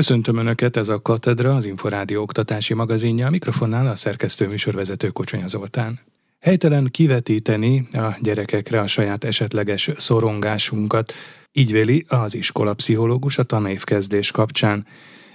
Köszöntöm Önöket, ez a Katedra, az Inforádió oktatási magazinja, a mikrofonnál a szerkesztő műsorvezető Kocsonya Zoltán. Helytelen kivetíteni a gyerekekre a saját esetleges szorongásunkat, így véli az iskolapszichológus a tanévkezdés kapcsán.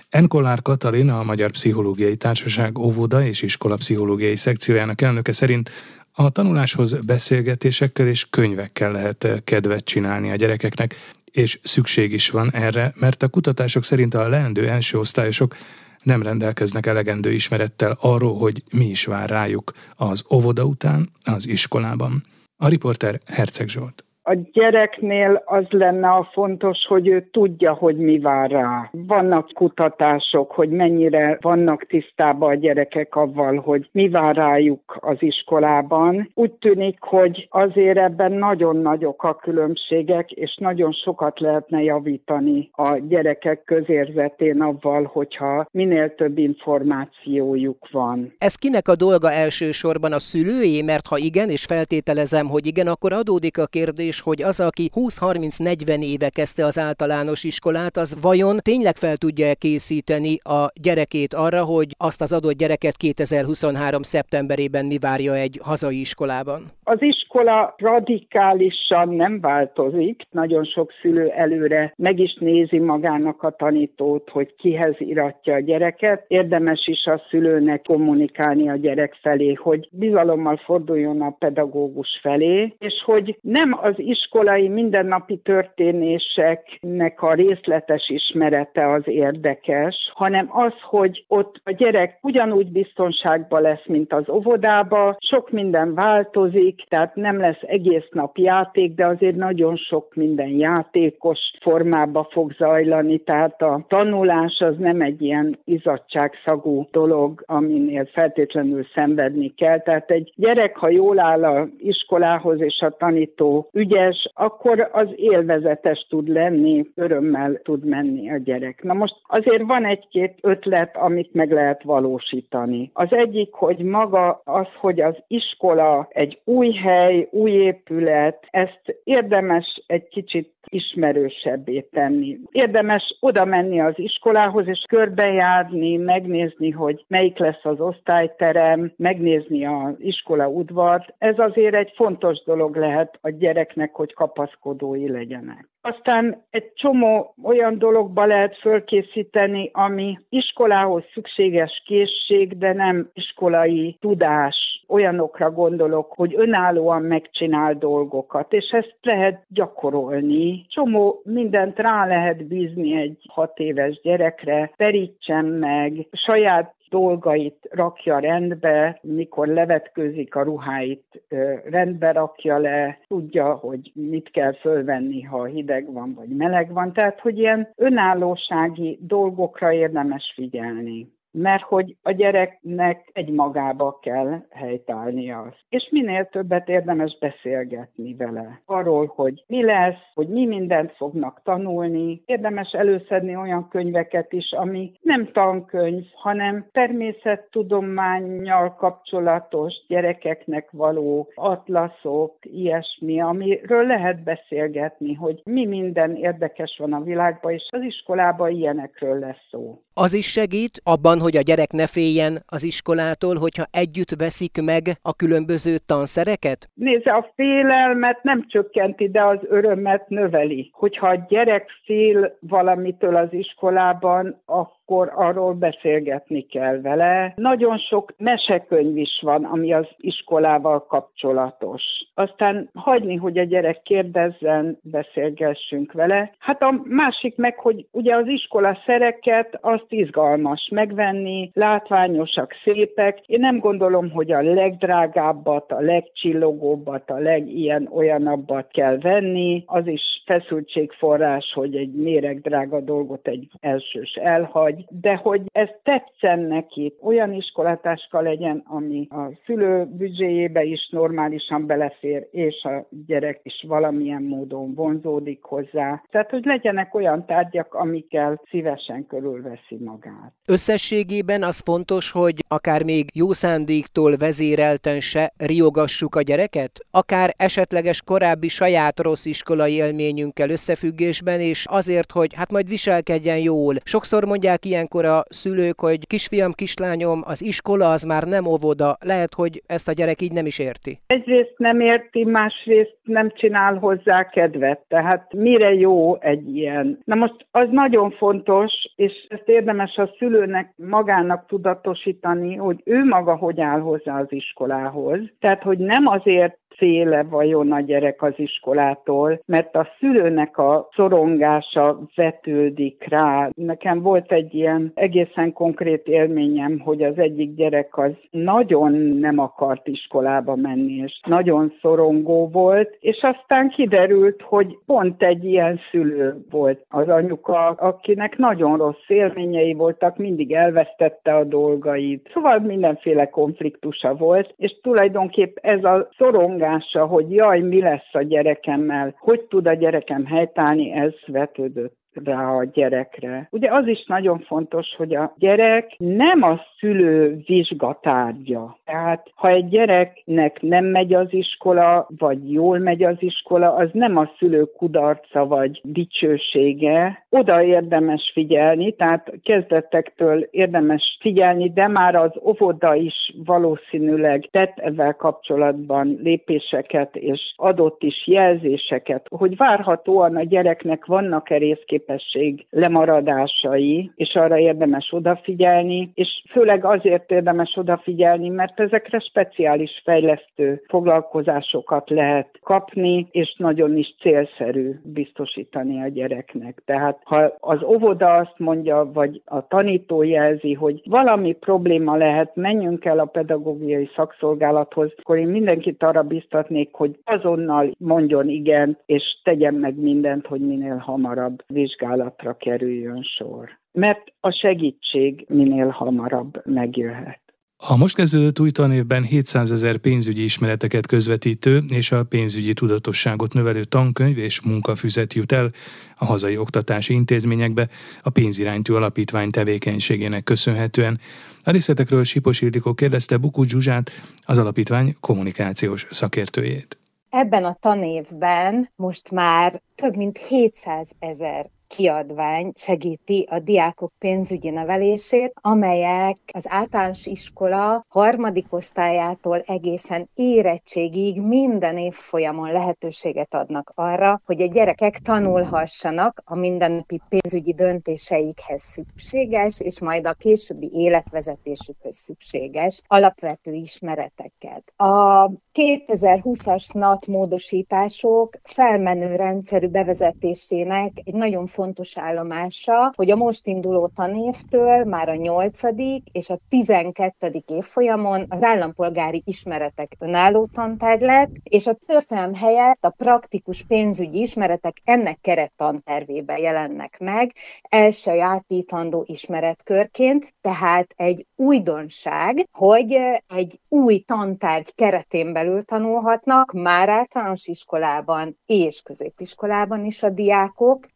Enkolár Katalin, a Magyar Pszichológiai Társaság óvoda és iskolapszichológiai szekciójának elnöke szerint a tanuláshoz beszélgetésekkel és könyvekkel lehet kedvet csinálni a gyerekeknek, és szükség is van erre, mert a kutatások szerint a leendő első osztályosok nem rendelkeznek elegendő ismerettel arról, hogy mi is vár rájuk az óvoda után az iskolában. A riporter Herceg Zsolt a gyereknél az lenne a fontos, hogy ő tudja, hogy mi vár rá. Vannak kutatások, hogy mennyire vannak tisztában a gyerekek avval, hogy mi vár rájuk az iskolában. Úgy tűnik, hogy azért ebben nagyon nagyok a különbségek, és nagyon sokat lehetne javítani a gyerekek közérzetén avval, hogyha minél több információjuk van. Ez kinek a dolga elsősorban a szülői, mert ha igen, és feltételezem, hogy igen, akkor adódik a kérdés, kérdés, hogy az, aki 20-30-40 éve kezdte az általános iskolát, az vajon tényleg fel tudja készíteni a gyerekét arra, hogy azt az adott gyereket 2023. szeptemberében mi várja egy hazai iskolában? Az iskola radikálisan nem változik. Nagyon sok szülő előre meg is nézi magának a tanítót, hogy kihez iratja a gyereket. Érdemes is a szülőnek kommunikálni a gyerek felé, hogy bizalommal forduljon a pedagógus felé, és hogy nem az iskolai mindennapi történéseknek a részletes ismerete az érdekes, hanem az, hogy ott a gyerek ugyanúgy biztonságban lesz, mint az óvodába, sok minden változik, tehát nem lesz egész nap játék, de azért nagyon sok minden játékos formába fog zajlani, tehát a tanulás az nem egy ilyen izadságszagú dolog, aminél feltétlenül szenvedni kell. Tehát egy gyerek, ha jól áll a iskolához és a tanító ügy ügyes, akkor az élvezetes tud lenni, örömmel tud menni a gyerek. Na most azért van egy-két ötlet, amit meg lehet valósítani. Az egyik, hogy maga az, hogy az iskola egy új hely, új épület, ezt érdemes egy kicsit ismerősebbé tenni. Érdemes oda menni az iskolához, és körbejárni, megnézni, hogy melyik lesz az osztályterem, megnézni az iskola udvart. Ez azért egy fontos dolog lehet a gyereknek, hogy kapaszkodói legyenek. Aztán egy csomó olyan dologba lehet fölkészíteni, ami iskolához szükséges készség, de nem iskolai tudás. Olyanokra gondolok, hogy önállóan megcsinál dolgokat, és ezt lehet gyakorolni. Csomó mindent rá lehet bízni egy hat éves gyerekre, terítsen meg, saját dolgait rakja rendbe, mikor levetkőzik a ruháit, rendbe rakja le, tudja, hogy mit kell fölvenni, ha hideg van vagy meleg van. Tehát, hogy ilyen önállósági dolgokra érdemes figyelni mert hogy a gyereknek egy magába kell helytállnia. És minél többet érdemes beszélgetni vele. Arról, hogy mi lesz, hogy mi mindent fognak tanulni. Érdemes előszedni olyan könyveket is, ami nem tankönyv, hanem természettudományjal kapcsolatos gyerekeknek való atlaszok, ilyesmi, amiről lehet beszélgetni, hogy mi minden érdekes van a világban, és az iskolában ilyenekről lesz szó. Az is segít abban, hogy a gyerek ne féljen az iskolától, hogyha együtt veszik meg a különböző tanszereket? Nézze, a félelmet nem csökkenti, de az örömet növeli. Hogyha a gyerek fél valamitől az iskolában, akkor arról beszélgetni kell vele. Nagyon sok mesekönyv is van, ami az iskolával kapcsolatos. Aztán hagyni, hogy a gyerek kérdezzen, beszélgessünk vele. Hát a másik meg, hogy ugye az iskola szereket azt izgalmas megvenni, látványosak, szépek. Én nem gondolom, hogy a legdrágábbat, a legcsillogóbbat, a legilyen olyanabbat kell venni. Az is feszültségforrás, hogy egy méregdrága dolgot egy elsős elhagy vagy, de hogy ez tetszen neki. Olyan iskolatáska legyen, ami a szülő büdzséjébe is normálisan belefér, és a gyerek is valamilyen módon vonzódik hozzá. Tehát, hogy legyenek olyan tárgyak, amikkel szívesen körülveszi magát. Összességében az fontos, hogy akár még jó szándéktól vezérelten se riogassuk a gyereket? Akár esetleges korábbi saját rossz iskolai élményünkkel összefüggésben, és azért, hogy hát majd viselkedjen jól. Sokszor mondják ilyenkor a szülők, hogy kisfiam, kislányom, az iskola az már nem óvoda. Lehet, hogy ezt a gyerek így nem is érti. Egyrészt nem érti, másrészt nem csinál hozzá kedvet. Tehát mire jó egy ilyen? Na most az nagyon fontos, és ezt érdemes a szülőnek magának tudatosítani, hogy ő maga hogy áll hozzá az iskolához. Tehát, hogy nem azért féle vajon a gyerek az iskolától, mert a szülőnek a szorongása vetődik rá. Nekem volt egy ilyen egészen konkrét élményem, hogy az egyik gyerek az nagyon nem akart iskolába menni, és nagyon szorongó volt, és aztán kiderült, hogy pont egy ilyen szülő volt az anyuka, akinek nagyon rossz élményei voltak, mindig elvesztette a dolgait. Szóval mindenféle konfliktusa volt, és tulajdonképp ez a szorongás szorongása, hogy jaj, mi lesz a gyerekemmel, hogy tud a gyerekem helytállni, ez vetődött rá a gyerekre. Ugye az is nagyon fontos, hogy a gyerek nem a szülő vizsgatárgya. Tehát ha egy gyereknek nem megy az iskola, vagy jól megy az iskola, az nem a szülő kudarca vagy dicsősége. Oda érdemes figyelni, tehát kezdetektől érdemes figyelni, de már az óvoda is valószínűleg tett ezzel kapcsolatban lépéseket, és adott is jelzéseket, hogy várhatóan a gyereknek vannak-e részkép képesség lemaradásai, és arra érdemes odafigyelni, és főleg azért érdemes odafigyelni, mert ezekre speciális fejlesztő foglalkozásokat lehet kapni, és nagyon is célszerű biztosítani a gyereknek. Tehát ha az óvoda azt mondja, vagy a tanító jelzi, hogy valami probléma lehet, menjünk el a pedagógiai szakszolgálathoz, akkor én mindenkit arra biztatnék, hogy azonnal mondjon igen, és tegyen meg mindent, hogy minél hamarabb vizsgálja vizsgálatra kerüljön sor. Mert a segítség minél hamarabb megjöhet. A most kezdődött új tanévben 700 ezer pénzügyi ismereteket közvetítő és a pénzügyi tudatosságot növelő tankönyv és munkafüzet jut el a hazai oktatási intézményekbe a pénziránytű alapítvány tevékenységének köszönhetően. A részletekről Sipos Ildikó kérdezte Bukú Zsuzsát, az alapítvány kommunikációs szakértőjét. Ebben a tanévben most már több mint 700 ezer kiadvány segíti a diákok pénzügyi nevelését, amelyek az általános iskola harmadik osztályától egészen érettségig minden évfolyamon lehetőséget adnak arra, hogy a gyerekek tanulhassanak a mindennapi pénzügyi döntéseikhez szükséges, és majd a későbbi életvezetésükhöz szükséges alapvető ismereteket. A 2020-as NAT módosítások felmenő rendszerű bevezetésének egy nagyon fontos állomása, hogy a most induló tanévtől már a 8. és a 12. évfolyamon az állampolgári ismeretek önálló tantárgy lett, és a történelem helyett a praktikus pénzügyi ismeretek ennek kerettantervébe jelennek meg, elsajátítandó ismeretkörként, tehát egy újdonság, hogy egy új tantárgy keretén belül tanulhatnak már általános iskolában és középiskolában is a diákok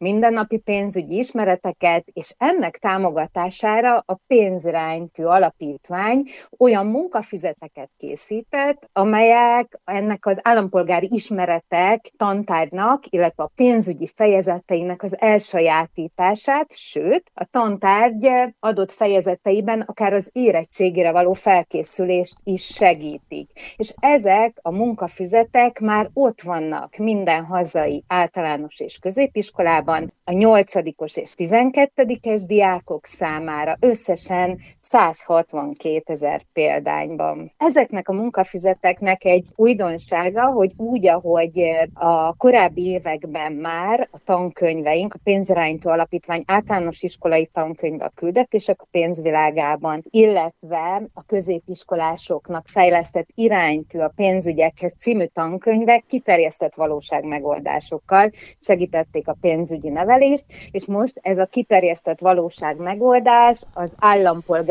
mindennapi pénzügyi ismereteket, és ennek támogatására a pénziránytű alapítvány olyan munkafizeteket készített, amelyek ennek az állampolgári ismeretek tantárgynak, illetve a pénzügyi fejezeteinek az elsajátítását, sőt, a tantárgy adott fejezeteiben akár az érettségére való felkészülést is segítik. És ezek a munkafüzetek már ott vannak minden hazai általános és középiskolában, a 8 és 12-es diákok számára összesen 162 ezer példányban. Ezeknek a munkafizeteknek egy újdonsága, hogy úgy, ahogy a korábbi években már a tankönyveink, a pénzirányító alapítvány általános iskolai tankönyve a küldetések a pénzvilágában, illetve a középiskolásoknak fejlesztett iránytű a pénzügyekhez című tankönyvek kiterjesztett valóság megoldásokkal segítették a pénzügyi nevelést, és most ez a kiterjesztett valóság megoldás az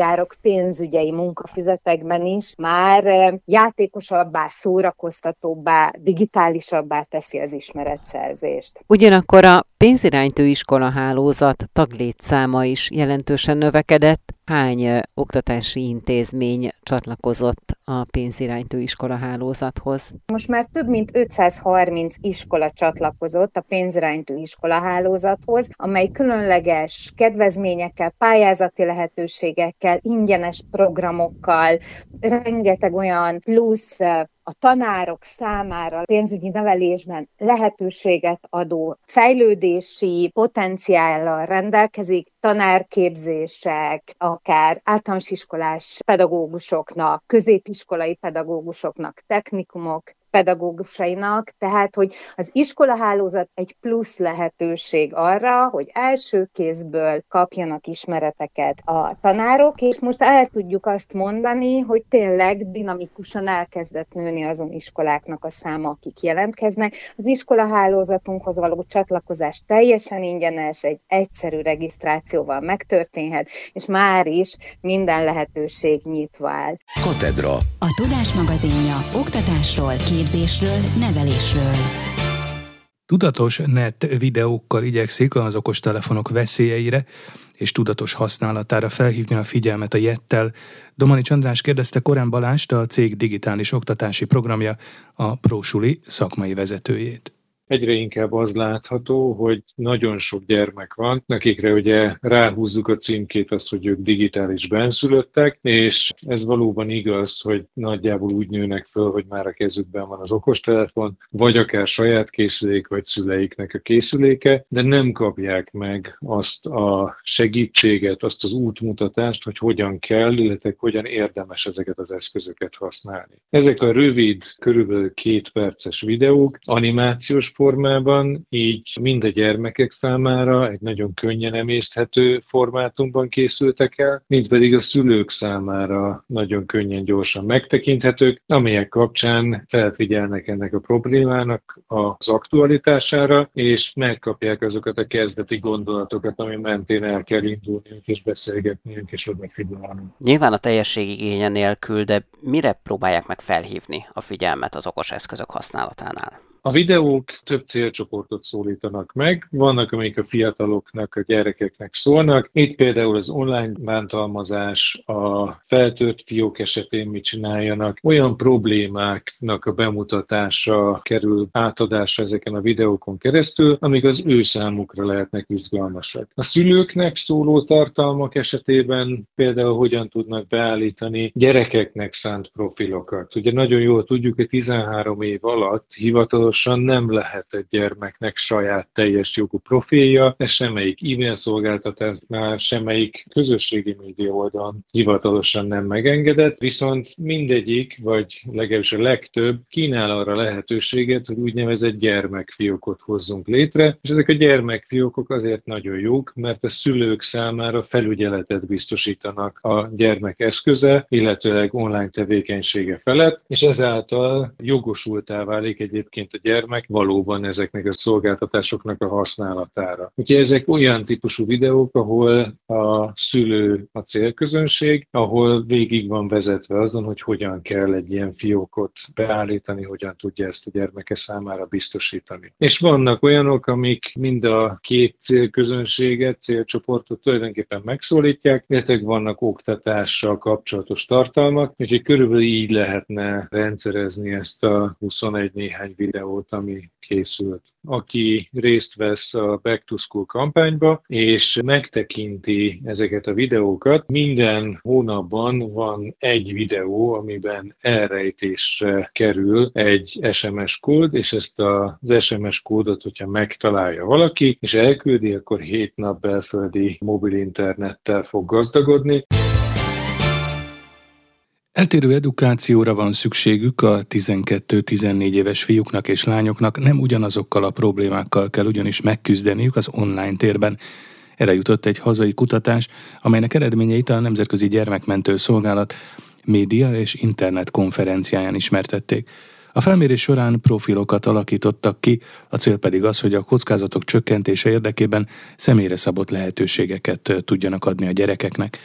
állampolgárok pénzügyei munkafizetekben is már játékosabbá, szórakoztatóbbá, digitálisabbá teszi az ismeretszerzést. Ugyanakkor a pénziránytő iskola hálózat taglétszáma is jelentősen növekedett, hány oktatási intézmény csatlakozott a pénziránytő iskola hálózathoz? Most már több mint 530 iskola csatlakozott a pénziránytő iskola hálózathoz, amely különleges kedvezményekkel, pályázati lehetőségekkel, ingyenes programokkal, rengeteg olyan plusz a tanárok számára pénzügyi nevelésben lehetőséget adó fejlődési potenciállal rendelkezik, tanárképzések, akár általános iskolás pedagógusoknak, középiskolai pedagógusoknak, technikumok, pedagógusainak, tehát hogy az iskolahálózat egy plusz lehetőség arra, hogy első kézből kapjanak ismereteket a tanárok, és most el tudjuk azt mondani, hogy tényleg dinamikusan elkezdett nőni azon iskoláknak a száma, akik jelentkeznek. Az iskolahálózatunkhoz való csatlakozás teljesen ingyenes, egy egyszerű regisztrációval megtörténhet, és már is minden lehetőség nyitva áll. Katedra. A Tudás magazinja oktatásról, képzésről, nevelésről. Tudatos net videókkal igyekszik az okostelefonok veszélyeire és tudatos használatára felhívni a figyelmet a Jettel. Domani Csandrás kérdezte Korán Balást, a cég digitális oktatási programja, a Prósuli szakmai vezetőjét egyre inkább az látható, hogy nagyon sok gyermek van, akikre ugye ráhúzzuk a címkét azt, hogy ők digitális benszülöttek, és ez valóban igaz, hogy nagyjából úgy nőnek föl, hogy már a kezükben van az okostelefon, vagy akár saját készülék, vagy szüleiknek a készüléke, de nem kapják meg azt a segítséget, azt az útmutatást, hogy hogyan kell, illetve hogyan érdemes ezeket az eszközöket használni. Ezek a rövid, körülbelül két perces videók, animációs formában, így mind a gyermekek számára egy nagyon könnyen emészthető formátumban készültek el, mind pedig a szülők számára nagyon könnyen, gyorsan megtekinthetők, amelyek kapcsán felfigyelnek ennek a problémának az aktualitására, és megkapják azokat a kezdeti gondolatokat, ami mentén el kell indulniuk és beszélgetniük és odafigyelni. Nyilván a teljesség igénye nélkül, de mire próbálják meg felhívni a figyelmet az okos eszközök használatánál? A videók több célcsoportot szólítanak meg, vannak, amik a fiataloknak, a gyerekeknek szólnak. Itt például az online bántalmazás, a feltört fiók esetén mit csináljanak, olyan problémáknak a bemutatása kerül átadásra ezeken a videókon keresztül, amik az ő számukra lehetnek izgalmasak. A szülőknek szóló tartalmak esetében például hogyan tudnak beállítani gyerekeknek szánt profilokat. Ugye nagyon jól tudjuk, hogy 13 év alatt hivatalos hivatalosan nem lehet egy gyermeknek saját teljes jogú profilja, ez semmelyik e-mail szolgáltatásnál, semmelyik közösségi média oldalon hivatalosan nem megengedett, viszont mindegyik, vagy legalábbis a legtöbb kínál arra lehetőséget, hogy úgynevezett gyermekfiókot hozzunk létre, és ezek a gyermekfiókok azért nagyon jók, mert a szülők számára felügyeletet biztosítanak a gyermek eszköze, illetőleg online tevékenysége felett, és ezáltal jogosultá válik egyébként a gyermek valóban ezeknek a szolgáltatásoknak a használatára. Úgyhogy ezek olyan típusú videók, ahol a szülő a célközönség, ahol végig van vezetve azon, hogy hogyan kell egy ilyen fiókot beállítani, hogyan tudja ezt a gyermeke számára biztosítani. És vannak olyanok, amik mind a két célközönséget, célcsoportot tulajdonképpen megszólítják, illetve vannak oktatással kapcsolatos tartalmak, úgyhogy körülbelül így lehetne rendszerezni ezt a 21 néhány videót videót, ami készült. Aki részt vesz a Back to School kampányba, és megtekinti ezeket a videókat, minden hónapban van egy videó, amiben elrejtésre kerül egy SMS kód, és ezt az SMS kódot, hogyha megtalálja valaki, és elküldi, akkor 7 nap belföldi mobil internettel fog gazdagodni. Eltérő edukációra van szükségük a 12-14 éves fiúknak és lányoknak, nem ugyanazokkal a problémákkal kell ugyanis megküzdeniük az online térben. Erre jutott egy hazai kutatás, amelynek eredményeit a Nemzetközi Gyermekmentő Szolgálat média és internet konferenciáján ismertették. A felmérés során profilokat alakítottak ki, a cél pedig az, hogy a kockázatok csökkentése érdekében személyre szabott lehetőségeket tudjanak adni a gyerekeknek.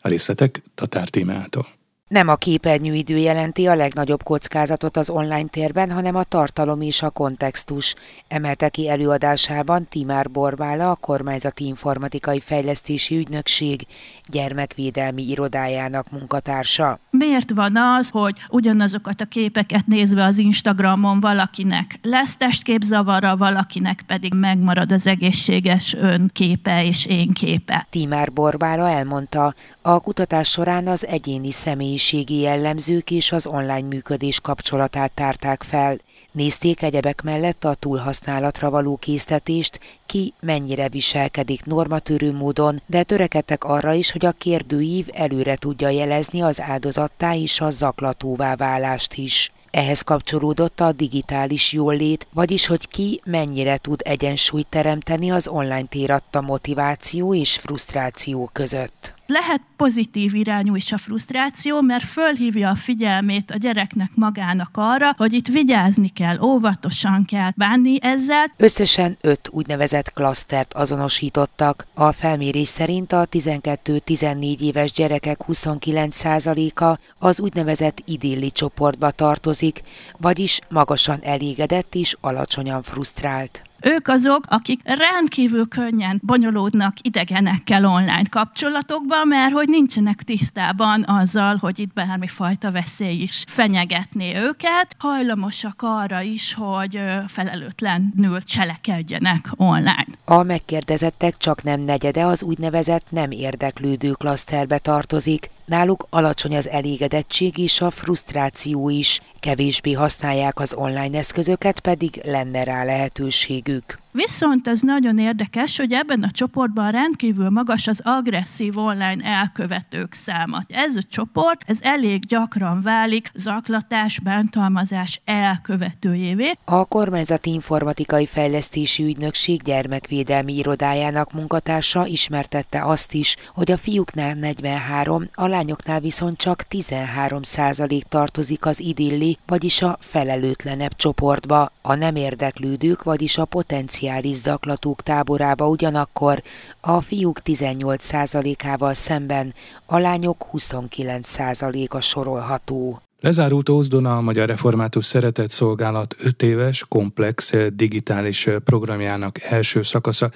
A részletek Tatár Tímától. Nem a képernyőidő jelenti a legnagyobb kockázatot az online térben, hanem a tartalom és a kontextus, emelte ki előadásában Timár Borbála, a Kormányzati Informatikai Fejlesztési Ügynökség gyermekvédelmi irodájának munkatársa. Miért van az, hogy ugyanazokat a képeket nézve az Instagramon valakinek lesz testképzavara, valakinek pedig megmarad az egészséges önképe és én képe? Timár Borbála elmondta, a kutatás során az egyéni személyiségi jellemzők és az online működés kapcsolatát tárták fel. Nézték egyebek mellett a túlhasználatra való késztetést, ki mennyire viselkedik normatörő módon, de törekedtek arra is, hogy a kérdőív előre tudja jelezni az áldozattá és a zaklatóvá válást is. Ehhez kapcsolódott a digitális jólét, vagyis hogy ki mennyire tud egyensúlyt teremteni az online tératta motiváció és frusztráció között lehet pozitív irányú is a frusztráció, mert fölhívja a figyelmét a gyereknek magának arra, hogy itt vigyázni kell, óvatosan kell bánni ezzel. Összesen öt úgynevezett klasztert azonosítottak. A felmérés szerint a 12-14 éves gyerekek 29%-a az úgynevezett idilli csoportba tartozik, vagyis magasan elégedett és alacsonyan frusztrált. Ők azok, akik rendkívül könnyen bonyolódnak idegenekkel online kapcsolatokban, mert hogy nincsenek tisztában azzal, hogy itt bármifajta veszély is fenyegetné őket, hajlamosak arra is, hogy felelőtlenül cselekedjenek online. A megkérdezettek csak nem negyede az úgynevezett nem érdeklődő klaszterbe tartozik, Náluk alacsony az elégedettség és a frusztráció is, kevésbé használják az online eszközöket, pedig lenne rá lehetőségük. Viszont ez nagyon érdekes, hogy ebben a csoportban rendkívül magas az agresszív online elkövetők száma. Ez a csoport, ez elég gyakran válik zaklatás, bántalmazás elkövetőjévé. A Kormányzati Informatikai Fejlesztési Ügynökség gyermekvédelmi irodájának munkatársa ismertette azt is, hogy a fiúknál 43, a lányoknál viszont csak 13 százalék tartozik az idilli, vagyis a felelőtlenebb csoportba, a nem érdeklődők, vagyis a potenciális szociális zaklatók táborába ugyanakkor a fiúk 18%-ával szemben a lányok 29%-a sorolható. Lezárult Ózdona a Magyar Református Szeretett Szolgálat 5 éves, komplex digitális programjának első szakasza,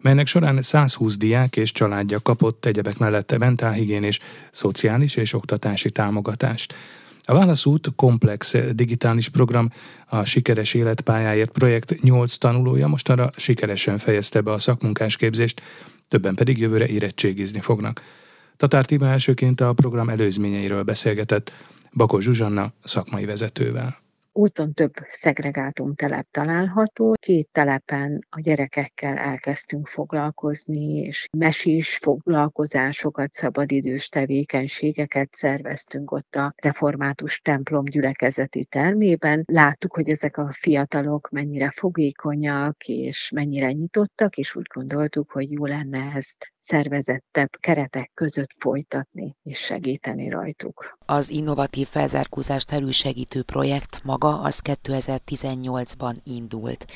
melynek során 120 diák és családja kapott egyebek mellett mentálhigiénés, szociális és oktatási támogatást. A Válaszút komplex digitális program a Sikeres Életpályáért projekt 8 tanulója mostanra sikeresen fejezte be a szakmunkásképzést, többen pedig jövőre érettségizni fognak. Tatár Tibá elsőként a program előzményeiről beszélgetett Bakos Zsuzsanna szakmai vezetővel. Úton több szegregátum telep található. Két telepen a gyerekekkel elkezdtünk foglalkozni, és mesés foglalkozásokat, szabadidős tevékenységeket szerveztünk ott a református templom gyülekezeti termében. Láttuk, hogy ezek a fiatalok mennyire fogékonyak, és mennyire nyitottak, és úgy gondoltuk, hogy jó lenne ezt szervezettebb keretek között folytatni és segíteni rajtuk. Az innovatív felzárkózást elősegítő projekt maga az 2018-ban indult.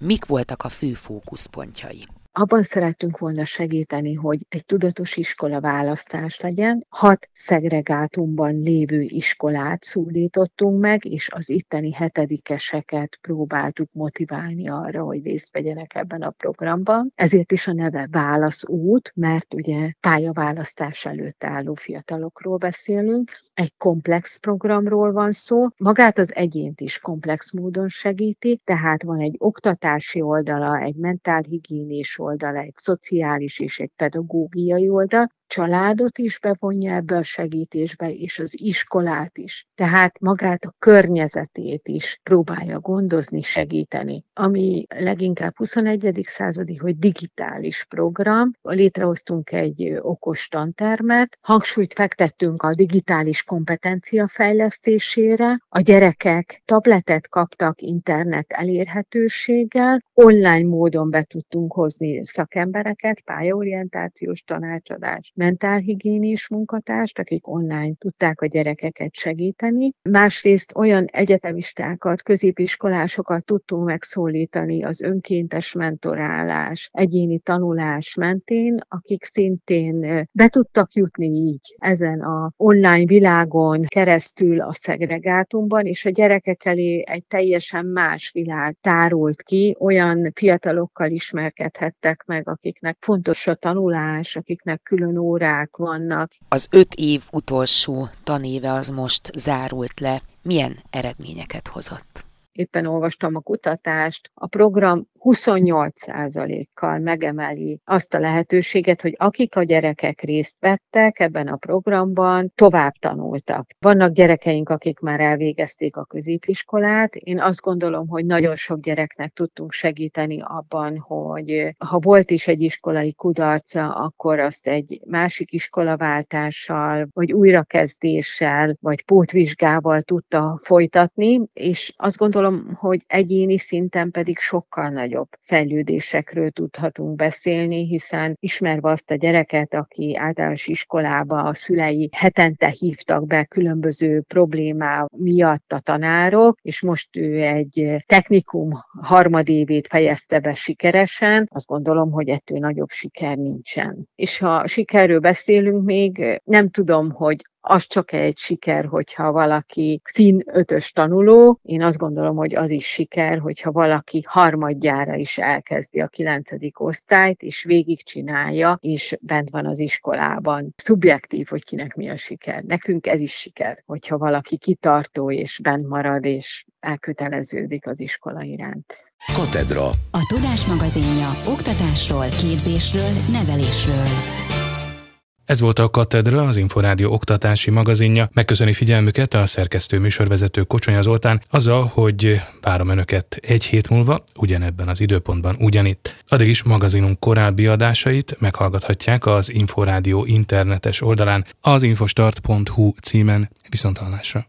Mik voltak a fő fókuszpontjai? Abban szerettünk volna segíteni, hogy egy tudatos iskola választás legyen. Hat szegregátumban lévő iskolát szólítottunk meg, és az itteni hetedikeseket próbáltuk motiválni arra, hogy részt vegyenek ebben a programban. Ezért is a neve Válaszút, mert ugye pályaválasztás előtt álló fiatalokról beszélünk. Egy komplex programról van szó. Magát az egyént is komplex módon segíti, tehát van egy oktatási oldala, egy mentálhigiénés oldala, egy szociális és egy pedagógiai oldal, családot is bevonja ebbe a segítésbe, és az iskolát is. Tehát magát a környezetét is próbálja gondozni, segíteni. Ami leginkább 21. századi, hogy digitális program. Létrehoztunk egy okos tantermet, hangsúlyt fektettünk a digitális kompetencia fejlesztésére. A gyerekek tabletet kaptak internet elérhetőséggel, online módon be tudtunk hozni szakembereket, pályaorientációs tanácsadás, mentálhigiénés munkatárst, akik online tudták a gyerekeket segíteni. Másrészt olyan egyetemistákat, középiskolásokat tudtunk megszólítani az önkéntes mentorálás, egyéni tanulás mentén, akik szintén be tudtak jutni így ezen a online világon keresztül a szegregátumban, és a gyerekek elé egy teljesen más világ tárult ki, olyan fiatalokkal ismerkedhettek meg, akiknek fontos a tanulás, akiknek külön órák vannak. Az öt év utolsó tanéve az most zárult le. Milyen eredményeket hozott? Éppen olvastam a kutatást. A program 28%-kal megemeli azt a lehetőséget, hogy akik a gyerekek részt vettek ebben a programban, tovább tanultak. Vannak gyerekeink, akik már elvégezték a középiskolát. Én azt gondolom, hogy nagyon sok gyereknek tudtunk segíteni abban, hogy ha volt is egy iskolai kudarca, akkor azt egy másik iskolaváltással, vagy újrakezdéssel, vagy pótvizsgával tudta folytatni, és azt gondolom, hogy egyéni szinten pedig sokkal nagyobb nagyobb fejlődésekről tudhatunk beszélni, hiszen ismerve azt a gyereket, aki általános iskolába a szülei hetente hívtak be különböző problémá miatt a tanárok, és most ő egy technikum harmadévét fejezte be sikeresen, azt gondolom, hogy ettől nagyobb siker nincsen. És ha sikerről beszélünk még, nem tudom, hogy az csak egy siker, hogyha valaki szín ötös tanuló. Én azt gondolom, hogy az is siker, hogyha valaki harmadjára is elkezdi a kilencedik osztályt, és végigcsinálja, és bent van az iskolában. Szubjektív, hogy kinek mi a siker. Nekünk ez is siker, hogyha valaki kitartó és bent marad, és elköteleződik az iskola iránt. Katedra. A Tudás magazinja oktatásról, képzésről, nevelésről. Ez volt a Katedra, az Inforádió oktatási magazinja. Megköszöni figyelmüket a szerkesztő műsorvezető Kocsonya Zoltán azzal, hogy várom Önöket egy hét múlva, ugyanebben az időpontban ugyanitt. Addig is magazinunk korábbi adásait meghallgathatják az Inforádió internetes oldalán az infostart.hu címen viszontalásra.